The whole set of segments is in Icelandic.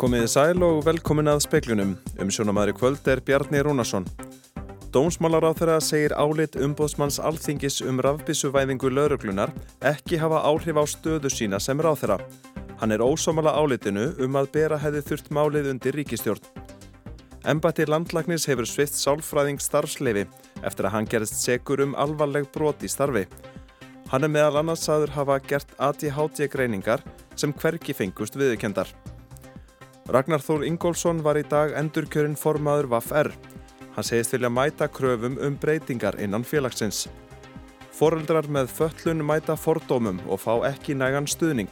Komiði sæl og velkomin að speklunum. Um sjónamæri kvöld er Bjarni Rúnarsson. Dómsmálar á þeirra segir álit umbóðsmanns alþingis um rafbísuvæðingu lauruglunar ekki hafa áhrif á stöðu sína sem ráð þeirra. Hann er ósámala álitinu um að bera hefði þurft málið undir ríkistjórn. Embati landlagnis hefur svift sálfræðing starfsleifi eftir að hann gerist segur um alvarleg brot í starfi. Hann er meðal annars aður hafa gert ADHD greiningar sem hverki fengust viðkendar. Ragnar Þór Ingólfsson var í dag endurkjörinn formaður VAF-R. Hann segist vilja mæta kröfum um breytingar innan félagsins. Foreldrar með föllun mæta fordómum og fá ekki nægan stuðning.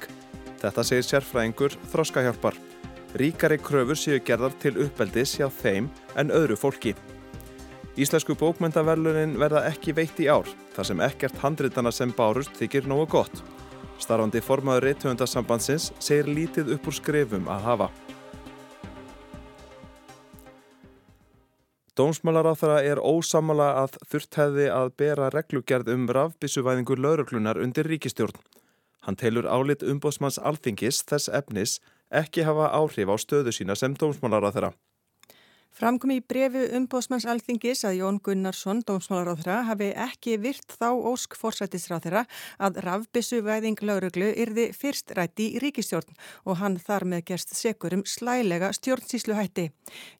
Þetta segir sérfræðingur Þroskahjálpar. Ríkari kröfur séu gerðar til uppeldis hjá þeim en öðru fólki. Íslensku bókmyndaverlunin verða ekki veitt í ár, þar sem ekkert handritana sem bárust þykir nógu gott. Starfandi formaður reytöfundasambandsins segir lítið upp úr skrefum að hafa. Dómsmálar á þeirra er ósamala að þurft hefði að bera reglugerð um rafbissuvæðingu lauruglunar undir ríkistjórn. Hann telur álit umbóðsmanns alþingis þess efnis ekki hafa áhrif á stöðu sína sem dómsmálar á þeirra. Framkom í brefi umbóðsmanns alþingis að Jón Gunnarsson, dómsmálaráðra, hafi ekki virt þá ósk fórsættisráðra að rafbissu væðing lauruglu yrði fyrst rætti í ríkistjórn og hann þar með gerst sekur um slælega stjórnsísluhætti.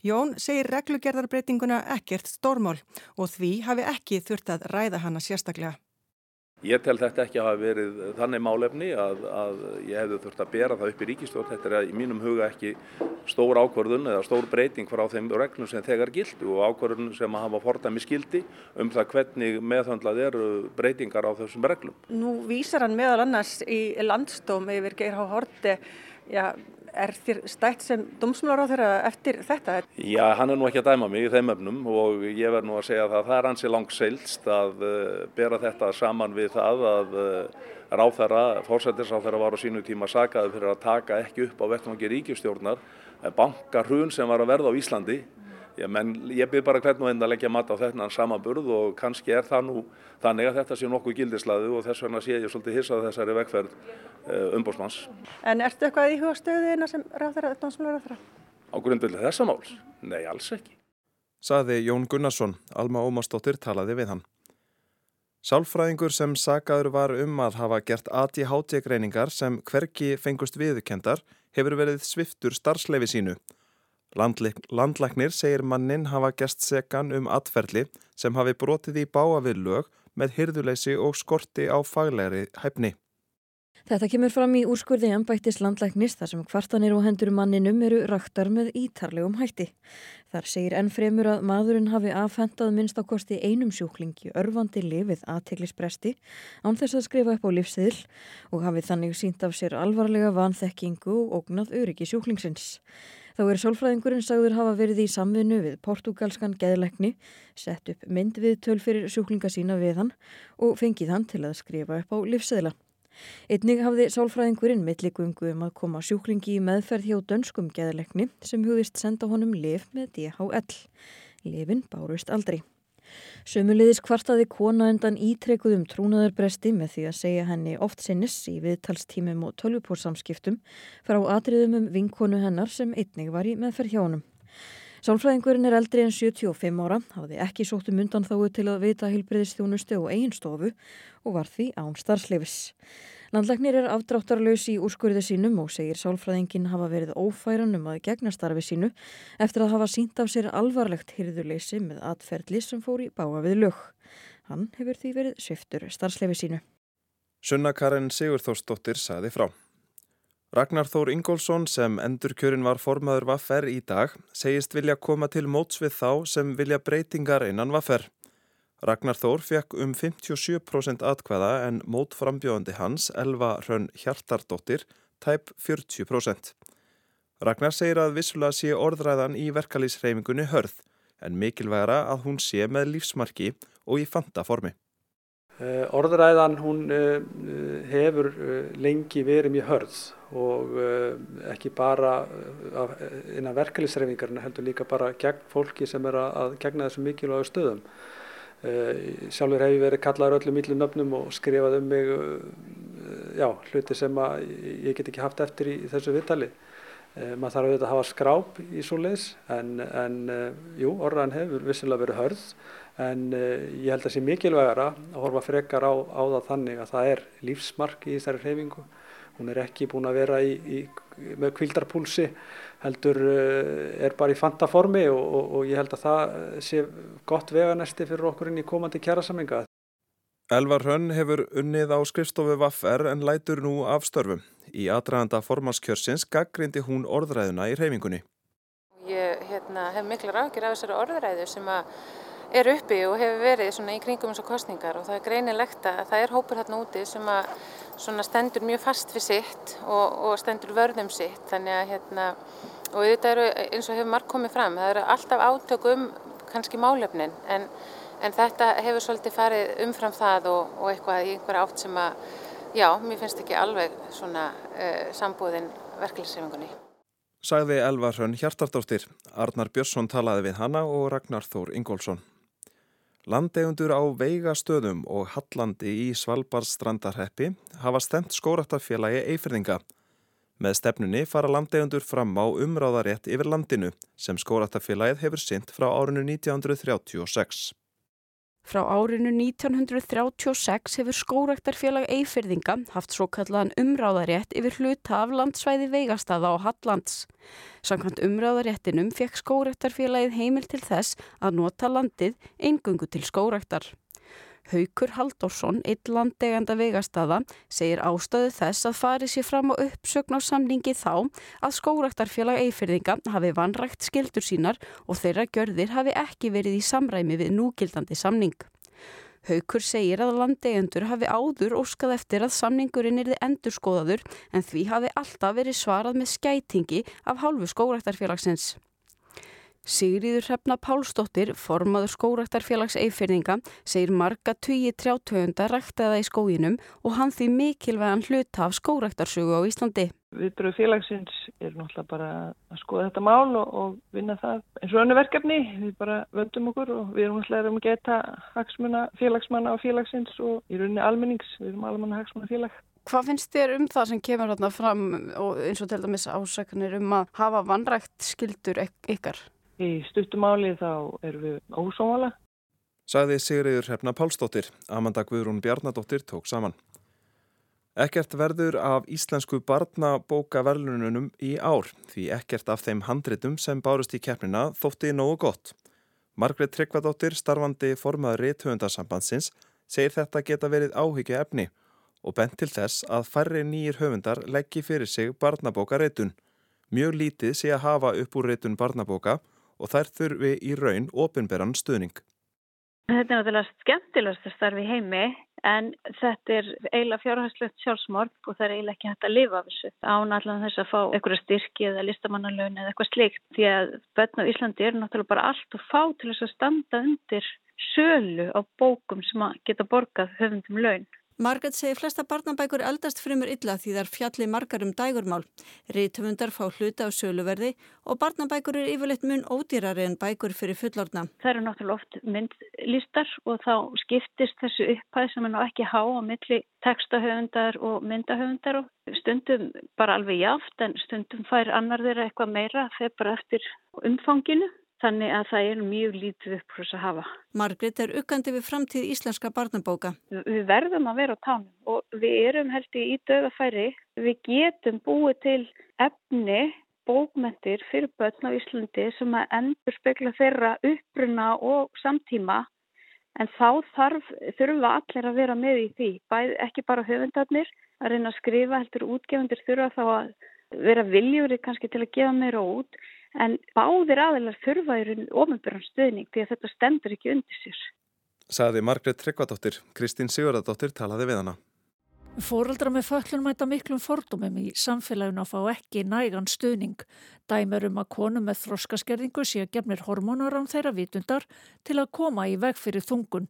Jón segir reglugerðarbreytinguna ekkert stórmál og því hafi ekki þurft að ræða hana sérstaklega. Ég tel þetta ekki að hafa verið þannig málefni að, að ég hefði þurft að bera það upp í ríkistjórn. Þetta er í mínum huga ekki stór ákvörðun eða stór breyting frá þeim reglum sem þegar gildi og ákvörðun sem að hafa fordæmi skildi um það hvernig meðhöndlað eru breytingar á þessum reglum. Nú vísar hann meðal annars í landstóm yfir Geirhá Horti, já, Er þér stætt sem domsmálar á þeirra eftir þetta? Já, hann er nú ekki að dæma mig í þeim öfnum og ég verð nú að segja að það er hansi langt seilst að uh, bera þetta saman við það að uh, ráþæra, fórsættisráþæra var á sínu tíma sagaði fyrir að taka ekki upp á vettvangi ríkistjórnar bankarhun sem var að verða á Íslandi Já, menn ég byrð bara hvern og einn að leggja mat á þennan samanburð og kannski er það nú þannig að þetta sé nokkuð gildislaðu og þess vegna sé ég svolítið hissað þessari vegferð uh, umbósmanns. En ertu eitthvað í huga stöðina sem ráðara, dómsmálar ráðara? Á grundveldi þessa máls? Nei, alls ekki. Saði Jón Gunnarsson, Alma Ómarsdóttir talaði við hann. Sálfræðingur sem sagaður var um að hafa gert ADHD greiningar sem hverki fengust viðkendar hefur verið sviftur starfsleifi sínu. Landlæknir segir mannin hafa gest sekan um atferðli sem hafi brotið í báa við lög með hyrðuleysi og skorti á faglegri hæfni. Þetta kemur fram í úrskurði ennbættis landlæknis þar sem kvartanir og hendur manninum eru raktar með ítarlegum hætti. Þar segir ennfremur að maðurinn hafi afhendað minnst á kosti einum sjúklingi örfandi lifið aðteglisbresti án þess að skrifa upp á livsiðil og hafi þannig sínt af sér alvarlega vanþekkingu og ógnað öryggi sjúklingsins. Þá er sálfræðingurinn sagður hafa verið í samvinnu við portugalskan geðleikni, sett upp mynd við töl fyrir sjúklinga sína við hann og fengið hann til að skrifa upp á livsseðla. Einnig hafði sálfræðingurinn milligöngu um að koma sjúklingi í meðferð hjá dönskum geðleikni sem hugðist senda honum liv með DHL. Livin bárust aldrei. Sumulegis kvartaði kona undan ítrekuðum trúnaðarbresti með því að segja henni oft sinnis í viðtalstímum og tölvupórsamskiptum frá atriðum um vinkonu hennar sem einnig var í meðferð hjá honum. Sálfræðingurinn er eldri en 75 ára, hafði ekki sóttum undan þáu til að vita hilbriðistjónustu og eiginstofu og var því án starfsleifis. Landlæknir er afdráttarlaus í úrskurði sínum og segir sálfræðingin hafa verið ófæran um að gegna starfi sínu eftir að hafa sínt af sér alvarlegt hyrðuleysi með atferðli sem fór í báa við lög. Hann hefur því verið sviftur starfsleifi sínu. Sunna Karin Sigurþórsdóttir saði frá. Ragnar Þór Ingólfsson sem endur kjörin var formaður vaffer í dag segist vilja koma til móts við þá sem vilja breytingar innan vaffer. Ragnar Þór fekk um 57% atkvæða en mótframbjóðandi hans, Elva Hrönn Hjartardóttir, tæp 40%. Ragnar segir að vissulega sé orðræðan í verkalýsreifingunni hörð, en mikilvægara að hún sé með lífsmarki og í fanta formi. Eh, orðræðan hún eh, hefur eh, lengi verið mjög hörð og ekki bara innan verkalýsreifingarna heldur líka bara gegn fólki sem er að gegna þessu mikilvægu stöðum. Eh, sjálfur hef ég verið kallaður öllum millum nöfnum og skrifað um mig eh, já, hluti sem ég get ekki haft eftir í þessu viðtali E, maður þarf auðvitað að hafa skráp í svo leiðis en, en e, jú, orðan hefur vissilega verið hörð en e, ég held að það sé mikilvægara að horfa frekar á, á það þannig að það er lífsmark í þessari hreyfingu. Hún er ekki búin að vera í, í, með kvildarpúlsi heldur er bara í fantaformi og, og, og ég held að það sé gott veganesti fyrir okkur inn í komandi kjærasaminga. Elvar Hrönn hefur unnið á skrifstofu Vaffer en lætur nú af störfum. Í aðdraganda formanskjörsins gaggrindi hún orðræðuna í reyfingunni. Ég hérna, hef mikla rákir af þessari orðræðu sem er uppi og hefur verið í kringum eins og kostningar og það er greinilegt að það er hópur hérna úti sem stendur mjög fast við sitt og, og stendur vörðum sitt. Þannig að hérna, og þetta eru eins og hefur marg komið fram, það eru alltaf átök um kannski málefnin en En þetta hefur svolítið farið umfram það og, og eitthvað í einhverja átt sem að, já, mér finnst ekki alveg svona uh, sambúðin verkefliðsreifingunni. Sæði Elvar Hrönn Hjartardóttir. Arnar Björnsson talaði við hanna og Ragnar Þór Ingólfsson. Landegundur á veigastöðum og Hallandi í Svalbardstrandarheppi hafa stemt skóraktafélagi Eifirðinga. Með stefnunni fara landegundur fram á umráðarétt yfir landinu sem skóraktafélagið hefur synt frá árinu 1936. Frá árinu 1936 hefur skórektarfélag Eifirðinga haft svo kallaðan umráðarétt yfir hluta af landsvæði veigastaða á Hallands. Samkvæmt umráðaréttinum fekk skórektarfélagið heimil til þess að nota landið eingungu til skórektar. Haukur Halldórsson, eitt landeganda vegastada, segir ástöðu þess að farið sér fram á uppsögn á samningi þá að skóraktarfélag eifirðinga hafi vanrægt skildur sínar og þeirra gjörðir hafi ekki verið í samræmi við núgildandi samning. Haukur segir að landegendur hafi áður óskað eftir að samningurinn erði endurskoðaður en því hafi alltaf verið svarað með skætingi af hálfu skóraktarfélagsins. Sigriður Hrefna Pálsdóttir, formaður skóraktarfélags eifirninga, segir marga tugi trjátöfunda ræktaða í skóginum og hann því mikilvægan hluta af skóraktarsögu á Íslandi. Viðbröðu félagsins er náttúrulega bara að skoða þetta mál og, og vinna það eins og önnu verkefni. Við bara vöndum okkur og við erum náttúrulega um að geta hagsmuna félagsmanna á félagsins og í rauninni almennings. Við erum almenna hagsmuna félag. Hvað finnst þér um það sem kemur hérna fram og eins og til dæmis ásæknir um að hafa vanrækt skildur ykkar? Í stuttumáli þá erum við ósómala. Saði Sigriður Hrefna Pálsdóttir, Amanda Guðrún Bjarnadóttir tók saman. Ekkert verður af íslensku barnabókaverlununum í ár því ekkert af þeim handritum sem bárust í keppnina þótti nógu gott. Margret Tryggvadóttir, starfandi formaður rétthöfundarsambandsins, segir þetta geta verið áhyggja efni og bent til þess að færri nýjir höfundar leggji fyrir sig barnabókareitun. Mjög lítið sé að hafa upp úr reitun barnabóka og þær þurfi í raun ofinberan stuðning. Þetta er náttúrulega skemmtilegast að starfi heimi en þetta er eiginlega fjárhagslegt sjálfsmorg og það er eiginlega ekki hægt að lifa af þessu. Án allan þess að fá einhverja styrki eða listamannalögn eða eitthvað slikt því að börn á Íslandi er náttúrulega bara allt og fá til þess að standa undir sölu á bókum sem geta borgað höfundum laun. Margaret segir flesta barnabækur eldast fremur illa því þar fjalli margar um dægurmál. Rítumundar fá hluta á söluverði og barnabækur eru yfirleitt mun ódýrari en bækur fyrir fullorna. Það eru náttúrulega oft myndlistar og þá skiptist þessu upphæð sem er ná ekki há á milli textahöfundar og myndahöfundar og stundum bara alveg jáft en stundum fær annar þeirra eitthvað meira þegar bara eftir umfanginu. Þannig að það er mjög lítið upp fyrir að hafa. Margrit er uggandi við framtíð íslenska barnabóka. Við verðum að vera á tánum og við erum held í dögafæri. Við getum búið til efni, bókmentir fyrir börn á Íslandi sem að endur spekla þeirra uppruna og samtíma. En þá þarf, þurfa allir að vera með í því. Bæð, ekki bara höfundarnir að reyna að skrifa heldur útgefundir þurfa þá að vera viljúri kannski til að gefa meira út en báðir aðeinar þurfa í raun ofinbjörn stuðning því að þetta stendur ekki undir sér. Saði Margret Tryggvadóttir, Kristín Sigurðardóttir talaði við hana. Fóreldra með föllun mæta miklum fordómum í samfélaginu að fá ekki nægan stuðning. Dæmer um að konu með þroskaskerðingu sé að gefnir hormónar án þeirra vitundar til að koma í veg fyrir þungun.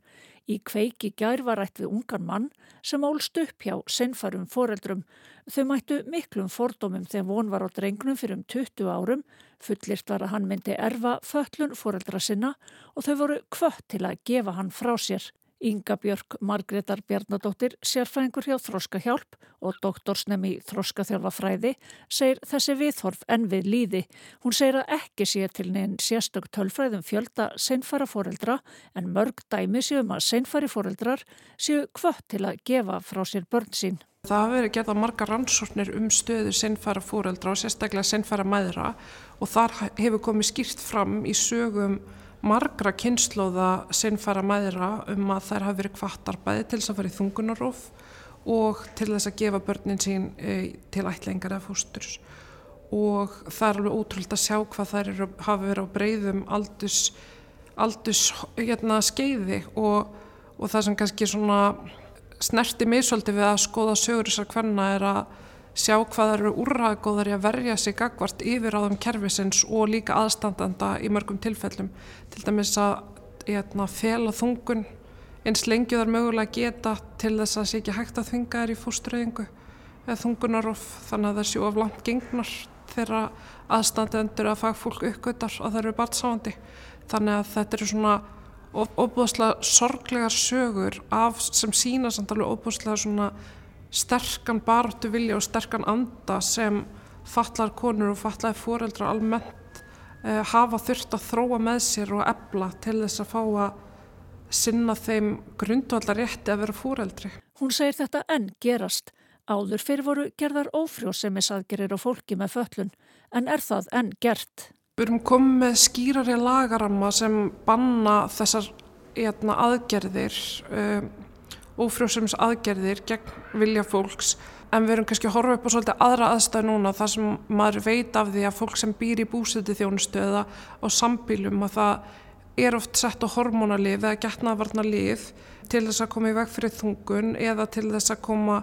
Í kveiki gær var rætt við ungan mann sem álst upp hjá senfarum foreldrum. Þau mættu miklum fordómum þegar von var á drengnum fyrir um 20 árum. Fullist var að hann myndi erfa föllun foreldra sinna og þau voru kvött til að gefa hann frá sér. Inga Björk Margreðar Bjarnadóttir, sérfræðingur hjá Þróskahjálp og doktorsnemi Þróskaþjálfafræði segir þessi viðhorf en við líði. Hún segir að ekki sé til neinn sérstök tölfræðum fjölda seinfæra foreldra en mörg dæmi séum að seinfæri foreldrar séu hvött til að gefa frá sér börn sín. Það hafa verið gerða marga rannsórnir um stöðu sinnfæra fóreldra og sérstaklega sinnfæra mæðra og þar hefur komið skýrt fram í sögum margra kynnslóða sinnfæra mæðra um að þær hafi verið kvartarbæði til þess að fara í þungunarof og til þess að gefa börnin sín e, til ætlengar eða fósturs. Og það er alveg ótrúld að sjá hvað þær eru, hafi verið á breyðum aldus, aldus hérna, skeiði og, og það sem kannski snerti mig svolítið við að skoða sögur þessar hverna er að sjá hvað eru úrraðgóðar í að verja sig gagvart yfir á þeim kervisins og líka aðstandanda í mörgum tilfellum. Til dæmis að eitna, fela þungun eins lengju þar mögulega geta til þess að sé ekki hægt að þvinga þær í fóströðingu eða þungunarof þannig að það séu of langt gengnar þegar aðstandendur að fagfólk uppgötar að það eru barnsáandi. Þannig að þetta eru svona ofbúðslega sorglegar sögur af sem sína samt alveg ofbúðslega svona sterkan baráttu vilja og sterkan anda sem fallar konur og fallar fóreldra almennt uh, hafa þurft að þróa með sér og ebla til þess að fá að sinna þeim grundvallar rétti að vera fóreldri. Hún segir þetta enn gerast. Áður fyrir voru gerðar ófrjósemisaðgerir á fólki með föllun, en er það enn gert? Við erum komið með skýrari lagaramma sem banna þessar hérna, aðgerðir um, ófrjóðsums aðgerðir gegn vilja fólks. En við erum kannski að horfa upp á svolítið aðra aðstæð núna þar sem maður veit af því að fólk sem býr í búsiti þjónustöða á sambílum að það er oft sett á hormonalif eða getnaðvarna lif til þess að koma í veg fyrir þungun eða til þess að koma,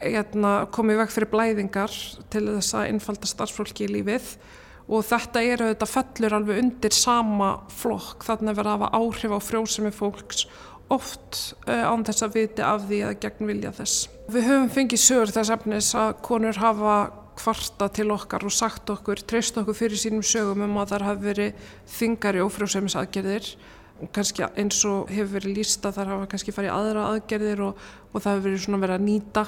hérna, koma í veg fyrir blæðingar til þess að innfalda starfsfólki í lífið. Og þetta eru þetta fellur alveg undir sama flokk. Þannig að vera að hafa áhrif á frjósemi fólks oft uh, án þess að viti af því að gegn vilja þess. Við höfum fengið sögur þess efnis að konur hafa kvarta til okkar og sagt okkur, treyst okkur fyrir sínum sögum um að þar hafi verið þingari ófrjóðsefnisaðgerðir og kannski eins og hefur verið lísta þar hafa kannski farið aðra aðgerðir og, og það hefur verið svona verið að nýta,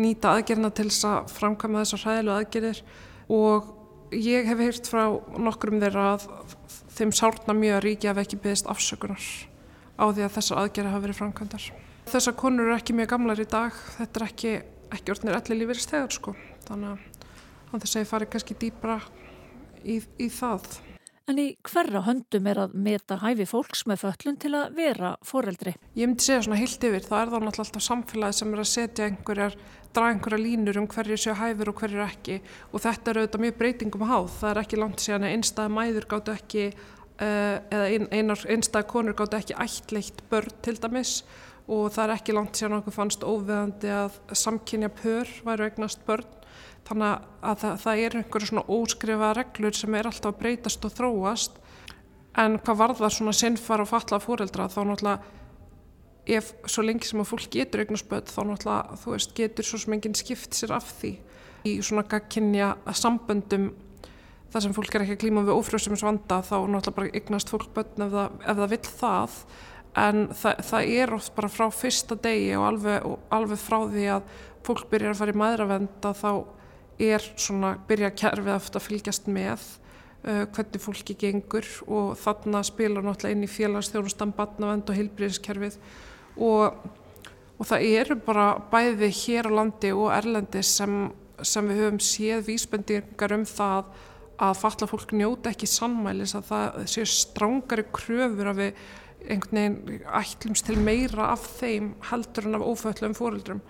nýta aðgerðina til þess að framkvæma þessar hræðilu aðgerðir. Og ég hef heyrt frá nokkrum þeirra að þeim sárna mjög að ríkja ef ekki beðist afsökunar á því að þessar aðgerði hafa verið framkvæmdar. Þessar konur eru ekki mjög gamlar í dag, þetta er ekki, ekki orðinir allir lífið stegar sko, þannig að þess að ég fari kannski dýbra í, í það. En í hverra höndum er að meta hæfi fólks með föllun til að vera foreldri? Ég myndi segja svona heilt yfir, það er þá náttúrulega alltaf samfélagi sem er að setja einhverjar, draga einhverja línur um hverju séu hæfur og hverju ekki og þetta er auðvitað mjög breytingum háð, það er ekki langt síðan að einstæði mæður gáttu ekki eða ein, einar einstak konur gátt ekki ættleitt börn til dæmis og það er ekki langt síðan okkur fannst óveðandi að samkynja pör væru eignast börn. Þannig að það, það er einhverju svona óskrifa reglur sem er alltaf að breytast og þróast. En hvað varðar svona sinnfar og falla fóreldra þá náttúrulega ef svo lengi sem að fólk getur eignast börn þá náttúrulega þú veist getur svo sem enginn skipt sér af því í svona gagkinja samböndum þar sem fólk er ekki að klíma við ófrjóðsumins vanda þá náttúrulega bara eignast fólk börn ef það, ef það vill það. En það, það er oft bara frá fyrsta degi og alveg, og alveg frá því að fólk byrjar að fara í maðuravenda þá er svona byrja kerfið aftur að fylgjast með uh, hvernig fólki gengur. Og þarna spila náttúrulega inn í félagsþjónustan barnavend og heilbríðiskerfið og, og það eru bara bæði hér á landi og erlendi sem, sem við höfum séð vísbendingar um það að falla fólk njóta ekki sannmælis að það séu strángari kröfur að við einhvern veginn ætlumst til meira af þeim heldur en af óföllum fóreldrum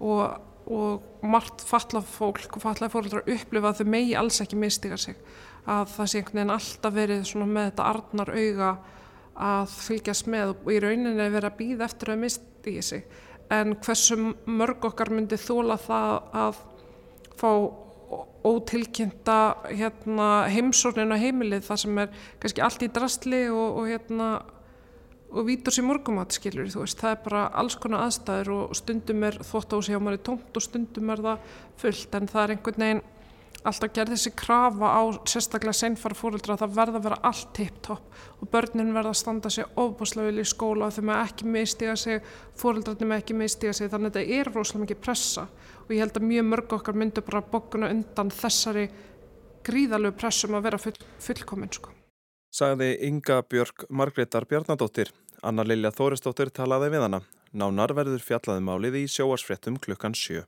og, og margt falla fólk og falla fóreldrar upplifa að þau megi alls ekki mistiga sig að það sé einhvern veginn alltaf verið með þetta arnar auga að fylgjast með og í rauninni verið að býða eftir að mistiga sig. En hversu mörg okkar myndi þóla það að fá ótilkynnta hérna, heimsornin á heimilið það sem er kannski allt í drastli og, og hérna og vítur sér morgumat skilur þú veist. Það er bara alls konar aðstæður og stundum er þvótt á sig á manni tómt og stundum er það fullt en það er einhvern veginn alltaf gerði þessi krafa á sérstaklega seinfara fóröldra að það verða að vera allt tipptopp og börnin verða að standa sér óbúslega vilja í skóla og þau með ekki mistiða sig, fóröldrarnir með ekki mistiða sig þannig að þetta er rosalega mikið pressa og ég held að mjög mörg okkar myndu bara bókuna undan þessari gríðalög pressum um að vera full, fullkominn sko. Sagði Inga Björg Margreðar Bjarnadóttir Anna Lilja Þóristóttir talaði við hana Nánar verður fjallaðumálið um í sjóarsfrettum klukkan 7.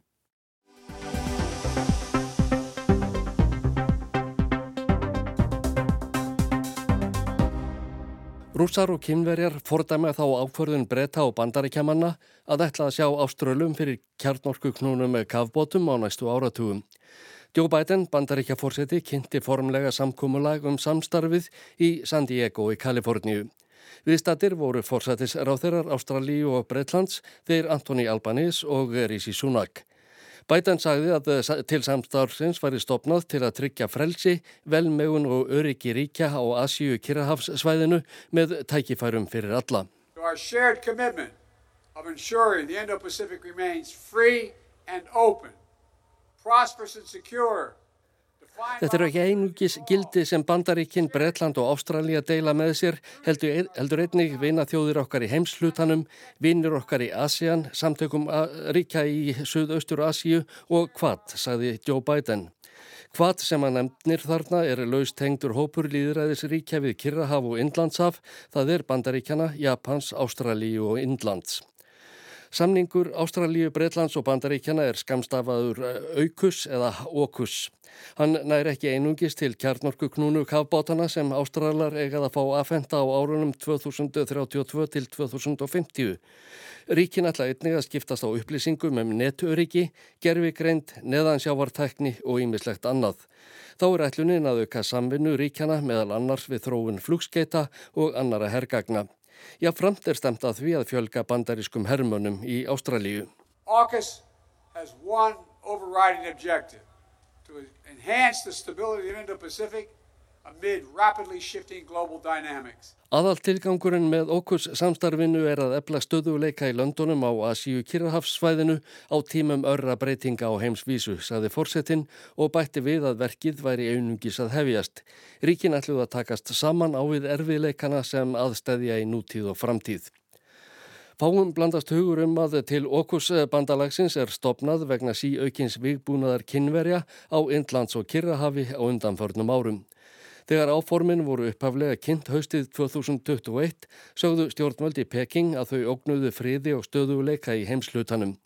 Rúsar og kynverjar fordæma þá ákvörðun breyta og bandaríkjamanna að ætla að sjá áströlum fyrir kjarnorku knúnum með kavbótum á næstu áratugum. Joe Biden, bandaríkjafórseti, kynnti formlega samkúmulag um samstarfið í San Diego í Kaliforníu. Viðstattir voru fórsetis ráþeirar Ástralíu og Breitlands þeir Antoni Albanís og Rísi Súnak. Bætan sagði að eh, til samstarfsins væri stopnað til að tryggja frelsi, velmegun og öryggi ríkja á Asíu Kirrahafssvæðinu með tækifærum fyrir alla. Our Þetta eru ekki einugis gildi sem Bandaríkinn, Breitland og Ástralja deila með sér, heldur, heldur einnig vina þjóðir okkar í heimslutanum, vinir okkar í ASEAN, samtökum ríkja í Suðaustur Asíu og hvað, sagði Joe Biden. Hvað sem að nefnir þarna er laust hengtur hópur líðræðis ríkja við Kirrahaf og Indlandshaf, það er Bandaríkjana, Japans, Ástralíu og Indlands. Samningur Ástralíu, Breitlands og Bandaríkjana er skamstafaður aukus eða okus. Hann næri ekki einungist til kjarnorku knúnu kafbátana sem Ástralar eigað að fá aðfenda á árunum 2032 til 2050. Ríkin ætla einnig að skiptast á upplýsingum um netöryggi, gerfigreind, neðansjávartækni og ýmislegt annað. Þá er ætlunin að auka samvinnu ríkjana meðal annars við þróun flugskeita og annara herrgagna. Já, framt er stemt að því að fjölga bandarískum hermönum í Ástralíu. AUKUS has one overriding objective to enhance the stability of Indo-Pacific amid rapidly shifting global dynamics. Aðal tilgangurinn með okkus samstarfinu er að ebla stöðuleika í löndunum á Asíu Kirrahafssvæðinu á tímum örra breytinga á heimsvísu, saði fórsetin og bætti við að verkið væri einungis að hefjast. Ríkin ætluð að takast saman á við erfiðleikana sem aðstæðja í nútíð og framtíð. Fáum blandast hugur um að til okkus bandalagsins er stopnað vegna síaukins vigbúnaðar kynverja á Indlands og Kirrahafi á undanförnum árum. Þegar áformin voru upphaflega kynnt haustið 2021 sögðu stjórnvöldi Peking að þau ógnuðu friði og stöðuleika í heimslutanum.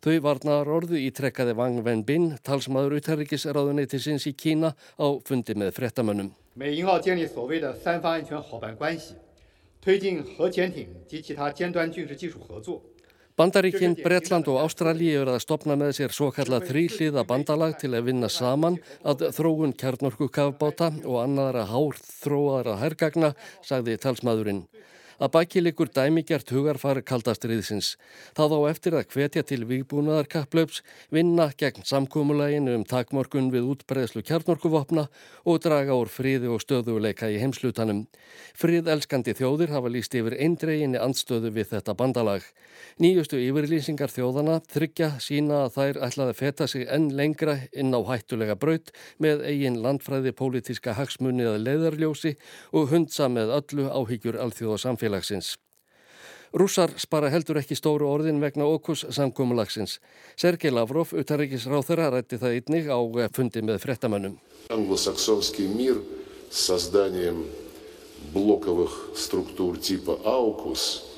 Þau varnar orðu ítrekkaði Wang Wenbin, talsmaður uthærrikisráðuneytisins í Kína á fundi með frettamönnum. 推 Bandaríkinn, Bretland og Ástralji eru að stopna með sér svo kallað þrýliða bandalag til að vinna saman að þróun kjarnorku kafbáta og annaðara hárþróaðara herrgagna, sagði talsmaðurinn. Að baki likur dæmigjart hugarfar kaldastriðsins. Það á eftir að hvetja til výbúnaðarkapplaups, vinna gegn samkómuleginu um takmorkun við útbreðslu kjarnorkuvopna og draga úr fríði og stöðuleika í heimslutanum. Fríðelskandi þjóðir hafa líst yfir eindreginni andstöðu við þetta bandalag. Nýjustu yfirlýsingar þjóðana þryggja sína að þær ætlaði feta sig enn lengra inn á hættulega braut með eigin landfræði pólitíska hagsmunni að leiðarljósi og hundsa með öllu áhyggjur alþjóðasamfélag samfélagsins. Rússar spara heldur ekki stóru orðin vegna okkus samkómulagsins. Sergei Lavrov, utarrikis ráþurra, rætti það einnig á fundi með frettamönnum. Anglosaksónski mír, sazdanjem blokavög struktúr típa AUKUS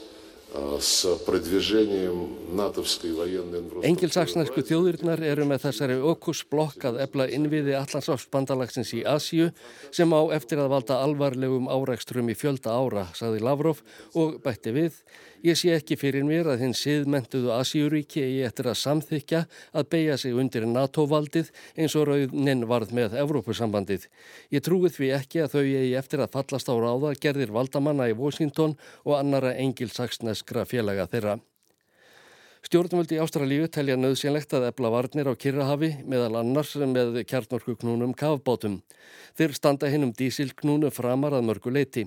Engilsaksnesku þjóðirnar eru með þessari okkusblokk að ebla innviði Allansáfsbandalagsins í Asíu sem á eftir að valda alvarlegum árækstrum í fjölda ára, saði Lavrov og bætti við Ég sé ekki fyrir mér að hinn siðmentuðu Asíuríki eigi eftir að samþykja að beigja sig undir NATO-valdið eins og raunin varð með Evrópusambandið. Ég trúið því ekki að þau eigi eftir að fallast á ráða gerðir valdamanna í Washington og annara engilsaksneskra félaga þeirra. Stjórnvöldi Ástralíu telja nöðsynlegt að ebla varnir á Kirrahafi meðal annars með kjarnorkuknúnum kafbátum. Þeir standa hinn um dísilknúnu framar að mörgu leiti.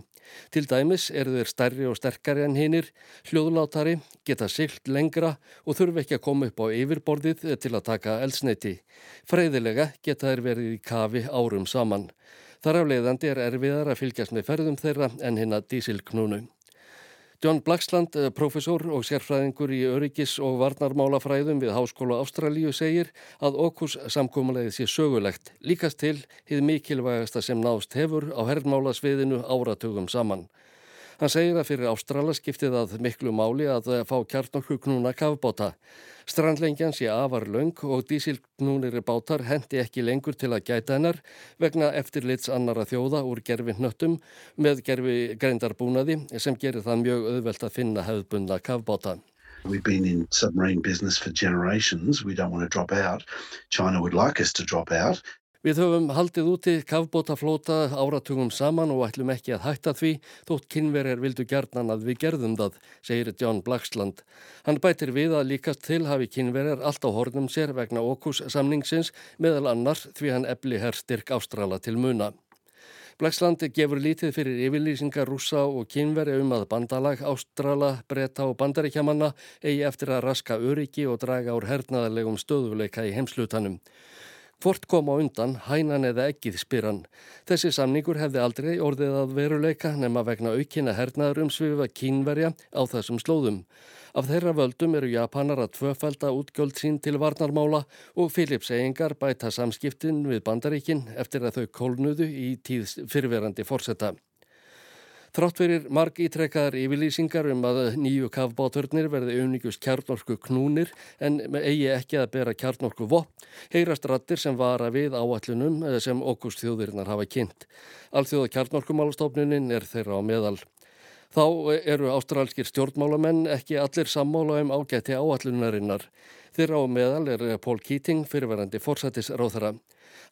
Til dæmis eru þeir stærri og sterkari en hinnir, hljóðlátari, geta silt lengra og þurfi ekki að koma upp á yfirborðið til að taka elsneiti. Freiðilega geta þeir verið í kafi árum saman. Þar af leiðandi er erfiðar að fylgjast með ferðum þeirra en hinn að dísilknúnu. John Blacksland, eh, profesor og sérfræðingur í öryggis- og varnarmálafræðum við Háskóla Ástralíu segir að okkus samkómulegið sé sögulegt, líkast til hið mikilvægasta sem nást hefur á herrmálasviðinu áratugum saman. Hann segir að fyrir Ástrala skiptið að miklu máli að fá kjarnorkuknúna kafbóta. Strandlengjan sé afar laung og dísilknúnir bátar hendi ekki lengur til að gæta hennar vegna eftirlits annara þjóða úr gerfi hnöttum með gerfi greindarbúnaði sem gerir það mjög auðvelt að finna hefðbundna kafbóta. We've been in submarine business for generations. We don't want to drop out. China would like us to drop out. Við höfum haldið úti kafbótaflóta áratugum saman og ætlum ekki að hætta því þótt kynverjar vildu gerðnan að við gerðum það, segir John Blacksland. Hann bætir við að líkast til hafi kynverjar allt á hornum sér vegna okkus samningsins meðal annars því hann ebli herr styrk Ástrala til muna. Blacksland gefur lítið fyrir yfirlýsingar rúsa og kynveri um að bandalag Ástrala, bretta og bandaríkjamanna eigi eftir að raska öryggi og draga úr hernaðarlegum stöðuleika í heimslutanum. Hvort kom á undan, hænan eða ekkið spyran. Þessi samningur hefði aldrei orðið að veruleika nema vegna aukina hernaðurum svifa kínverja á þessum slóðum. Af þeirra völdum eru Japanar að tvöfælda útgjöld sín til varnarmála og Philips eigingar bæta samskiptin við bandaríkin eftir að þau kólnuðu í tíð fyrverandi fórsetta. Þrátt verir marg ítrekkaðar yfirlýsingar um að nýju kafbáturnir verði auðníkjus kjarnorku knúnir en eigi ekki að bera kjarnorku vopp, heyrast rattir sem vara við áallunum sem okkurst þjóðirinnar hafa kynnt. Alþjóða kjarnorkumálastofnunin er þeirra á meðal. Þá eru ástrálskir stjórnmálamenn ekki allir sammála um ágæti áallunarinnar. Þeirra á meðal er Pól Keating fyrirverandi fórsættisráþara.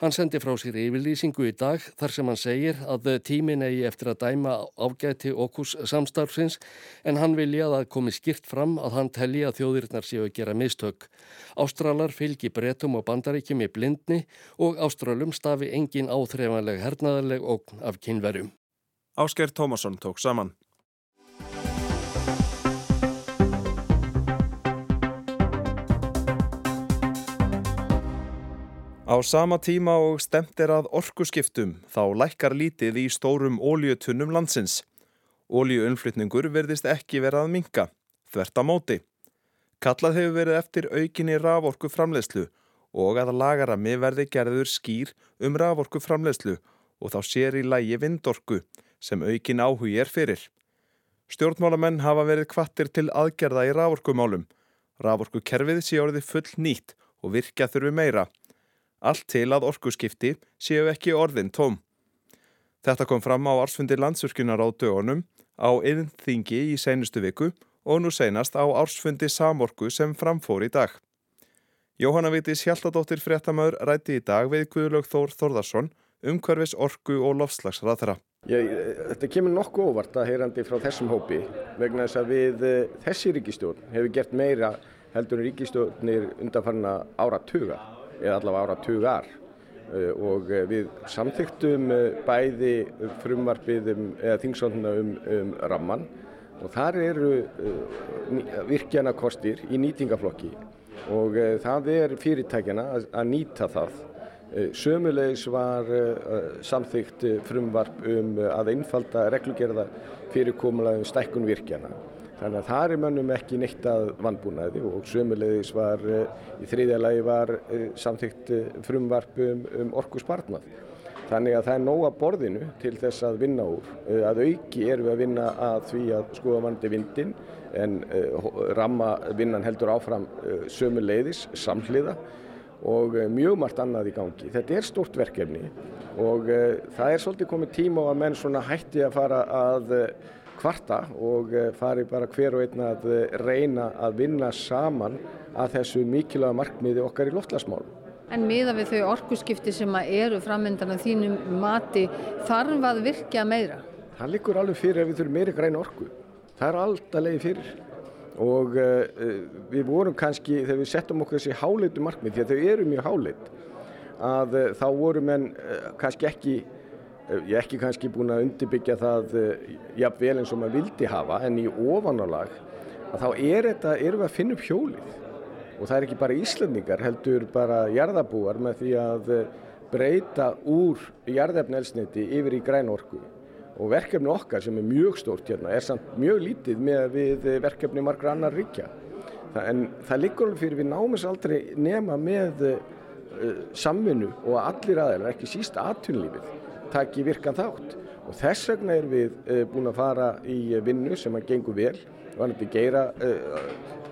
Hann sendi frá sér yfirlýsingu í dag þar sem hann segir að tímin eigi eftir að dæma ágæti okkus samstarfsins en hann vilja að komi skýrt fram að hann telli að þjóðirinnar séu að gera mistök. Ástralar fylgi bretum og bandaríkjum í blindni og ástralum stafi engin áþreifanleg hernaðarleg og af kynverjum. Ásker Tómasson tók saman. Á sama tíma og stemt er að orkuskiptum þá lækkar lítið í stórum óljötunnum landsins. Óljöunflytningur verðist ekki verið að minka, þvert á móti. Kallað hefur verið eftir aukinni raforku framlegslu og að lagarami verði gerður skýr um raforku framlegslu og þá sér í lægi vindorku sem aukin áhugi er fyrir. Stjórnmálamenn hafa verið kvattir til aðgerða í raforkumálum. Raforkukerfið sé orðið full nýtt og virkja þurfi meira allt til að orkuskipti séu ekki orðin tóm. Þetta kom fram á ársfundi landsurkunar á dögunum, á yðnþingi í seinustu viku og nú seinast á ársfundi samorku sem framfór í dag. Jóhanna Vítis Hjaltadóttir fréttamaður rætti í dag við Guðlaug Þór Þórðarsson um hverfis orku og lofslagsrað þeirra. Þetta kemur nokkuð óvart að heyrandi frá þessum hópi vegna þess að við eh, þessi ríkistjórn hefur gert meira heldur en ríkistjórnir undanfarna áratuga eða allavega ára tugar eh, og eh, við samþyktum eh, bæði frumvarfið um, eða þingsónduna um, um ramman og þar eru virkjana kostir í nýtingaflokki og það er fyrirtækjana að, nýta það. Sömulegis var samþykt frumvarf um að einfalda reglugerða fyrirkomulega um stækkun virkjana. Þannig að það er mönnum ekki neitt að vannbúnaði og sömulegis var eh, í þriðja lagi var eh, samþygt eh, frumvarp um, um orku spartnað. Þannig að það er nóga borðinu til þess að vinna úr. Að auki erum við að vinna að því að skoða vandi vindin en ramma vinnan heldur áfram sömulegis, samhliða og mjög margt annað í gangi. Þetta er stort verkefni og það er svolítið komið tíma á að menn svona hætti að fara að kvarta og eh, fari bara hver og einn að eh, reyna að vinna saman að þessu mikilvæga markmiði okkar í loftlasmálum. En miða við þau orkuskipti sem eru framöndan að þínum mati þarf að virkja meira? Það likur alveg fyrir að við þurfum meiri græna orku. Það er alltaf leiði fyrir. og uh, við vorum kannski, þegar við settum okkur þessi háleitu markmið, því að þau eru mjög háleit, að uh, þá vorum en uh, kannski ekki, ég ekki kannski búin að undirbyggja það jafnvel eins og maður vildi hafa, en í ofanálag, að þá er þetta, erum við að finna upp hjólið. Og það er ekki bara Íslandingar, heldur bara jarðabúar með því að breyta úr jarðefnelsniti yfir í grænorku og verkefni okkar sem er mjög stórt hérna er samt mjög lítið með við verkefni margra annar ríkja. En það liggur alveg fyrir við námins aldrei nema með samvinnu og allir aðeins, ekki síst aðtunlífið, taki virkan þátt. Og þess vegna er við uh, búin að fara í vinnu sem að gengur vel, vanandi geira uh,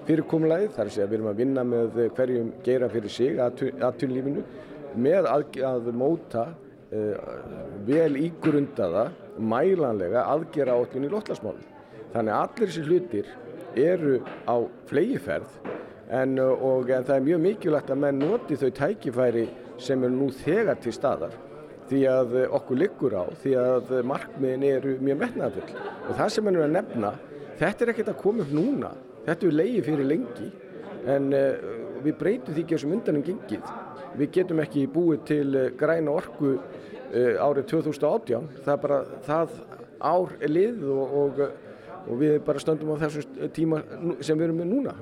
fyrirkomlæðið, þar sé að við erum að vinna með hverjum geira fyrir sig aðtunlífinu, með að, að móta vel ígrundaða mælanlega aðgera átlun í lotlasmálum. Þannig að allir þessi hlutir eru á flegiferð en, og, en það er mjög mikilvægt að menn noti þau tækifæri sem eru nú þegar til staðar því að okkur liggur á, því að markmiðin eru mjög metnaðafull og það sem er að nefna, þetta er ekkert að koma upp núna, þetta er leiði fyrir lengi en uh, við breytum því ekki þessum undanum gengið. Við getum ekki búið til græna orku árið 2018, það er bara það ár er lið og, og, og við bara stöndum á þessum tíma sem við erum með núna.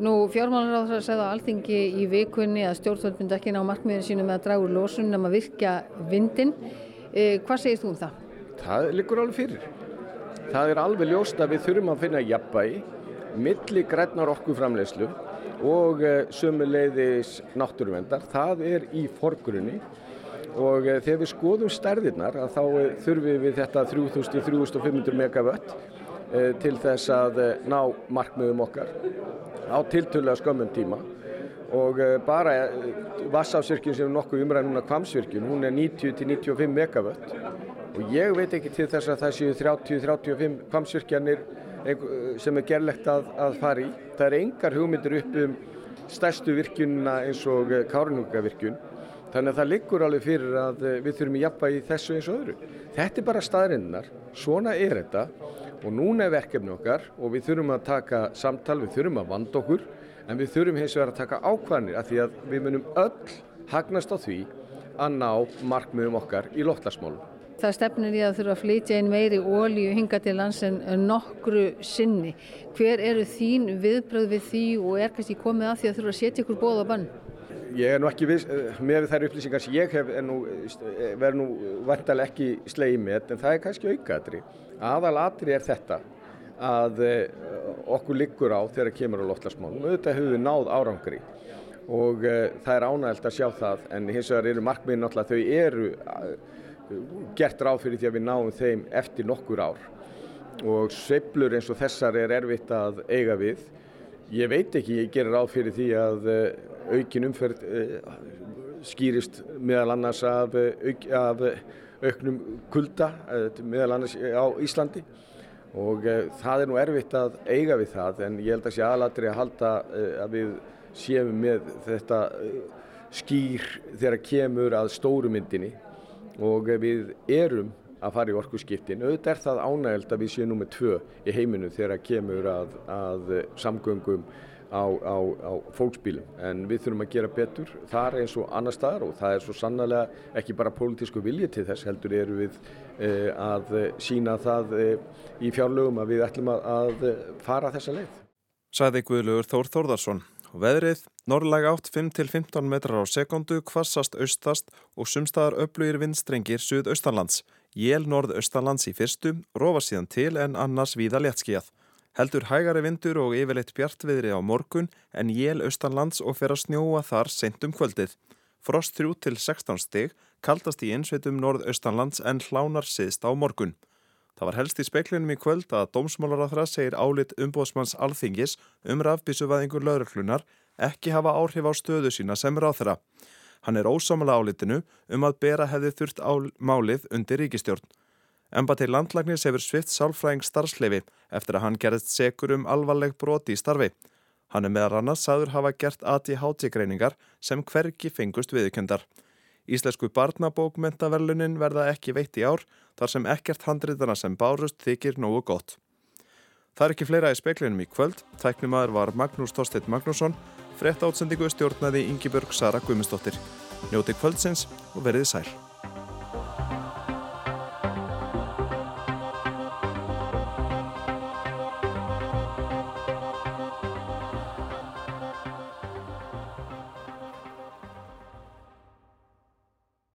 Nú fjármálaráður segða alþingi í vikunni að stjórnvöld myndi ekki ná markmiðin sínum að draga úr lósun um að virkja vindin. Eh, hvað segist þú um það? Það liggur alveg fyrir. Það er alveg ljóst að við þurfum að finna jafnbæi milli grænar orkuframlegslu og eh, sömuleiðis náttúruvendar. Það er í forgrunni og eh, þegar við skoðum stærðirnar þá þurfum við þetta 3000-3500 megawatt eh, til þess að ná markmiðum okkar á tiltölulega skömmun tíma. Og bara vassafsvirkjum sem er nokkuð umræð núna kvamsvirkjum, hún er 90-95 megawatt og ég veit ekki til þess að það séu 30-35 kvamsvirkjanir sem er gerlegt að, að fara í. Það er engar hugmyndir upp um stærstu virkjunina eins og Kárnungavirkjun Þannig að það liggur alveg fyrir að eh, við þurfum að jafna í þessu eins og öðru. Þetta er bara staðrinnar, svona er þetta og núna er verkefni okkar og við þurfum að taka samtal, við þurfum að vanda okkur en við þurfum hins vegar að taka ákvæðanir af því að við munum öll hagnast á því að ná markmiðum okkar í loftlasmálum. Það stefnir í að þurfa að flytja einn meiri ólíu hinga til lands en nokkru sinni. Hver eru þín viðbröð við því og er kannski komið að því að þurfa að setja ykkur bóða bann? Ég er nú ekki viss, eh, með þær upplýsingar sem ég hef eh, verið nú vantalega ekki sleið með, en það er kannski aukaðri. Aðalatri er þetta að eh, okkur liggur á þegar kemur á loftlagsmálum. Auðvitað höfum við náð árangri og það er ánægilt að sjá það, en hins vegar eru markmiðin náttúrulega þau eru gert ráð fyrir því að við náum þeim eftir nokkur ár og sveplur eins og þessar er erfitt að eiga við. Ég veit ekki, ég gerir ráð fyrir því að aukin umferð eh, skýrist meðal annars af, eh, af eh, auknum kulda meðal annars á Íslandi og það er nú erfitt að eiga við það en ég held að sé aðlatri að halda að við séum með þetta skýr þegar kemur að stórumyndinni og við erum að fara í orkusskiptin. Auðvitað er það ánægild að við séum nú með tvö í heiminu þegar kemur að, að samgöngum á, á, á fólksbílum en við þurfum að gera betur þar eins og annar staðar og það er svo sannlega ekki bara pólitísku vilji til þess heldur eru við eh, að sína það eh, í fjárlögum að við ætlum að, að fara þessa leið. Sæði Guðlugur Þór Þórðarsson. Veðrið, norrlæg átt 5-15 metrar á sekundu, kvassast austast og sumstaðar öflugir vindstrengir suðaustanlands. Jél norðaustanlands í fyrstu, rofa síðan til en annars víða léttskíjað. Heldur hægari vindur og yfirleitt bjartviðri á morgun en jél austanlands og fer að snjóa þar sent um kvöldið. Frost 3 til 16 stig, kaldast í einsveitum norðaustanlands en hlánar siðst á morgun. Það var helst í speklinum í kvöld að dómsmálaráþra segir álit umbóðsmanns alþingis um rafbísuvæðingur lauröklunar ekki hafa áhrif á stöðu sína sem ráþra. Hann er ósámala álitinu um að bera hefði þurft málið undir ríkistjórn. Embati landlagnis hefur svift sálfræðing starfsleifi eftir að hann gerðist segur um alvarleg broti í starfi. Hann er meðal annars saður hafa gert ADHD-greiningar sem hvergi fengust viðkjöndar. Íslensku barnabókmentaverlunin verða ekki veitt í ár þar sem ekkert handriðana sem bárust þykir nógu gott. Það er ekki fleira í speklinum í kvöld. Tæknimaður var Magnús Þorstedt Magnússon. Frett átsendingu stjórnaði Ingi Börg Sara Guimundsdóttir. Njóti kvöldsins og verið sæl.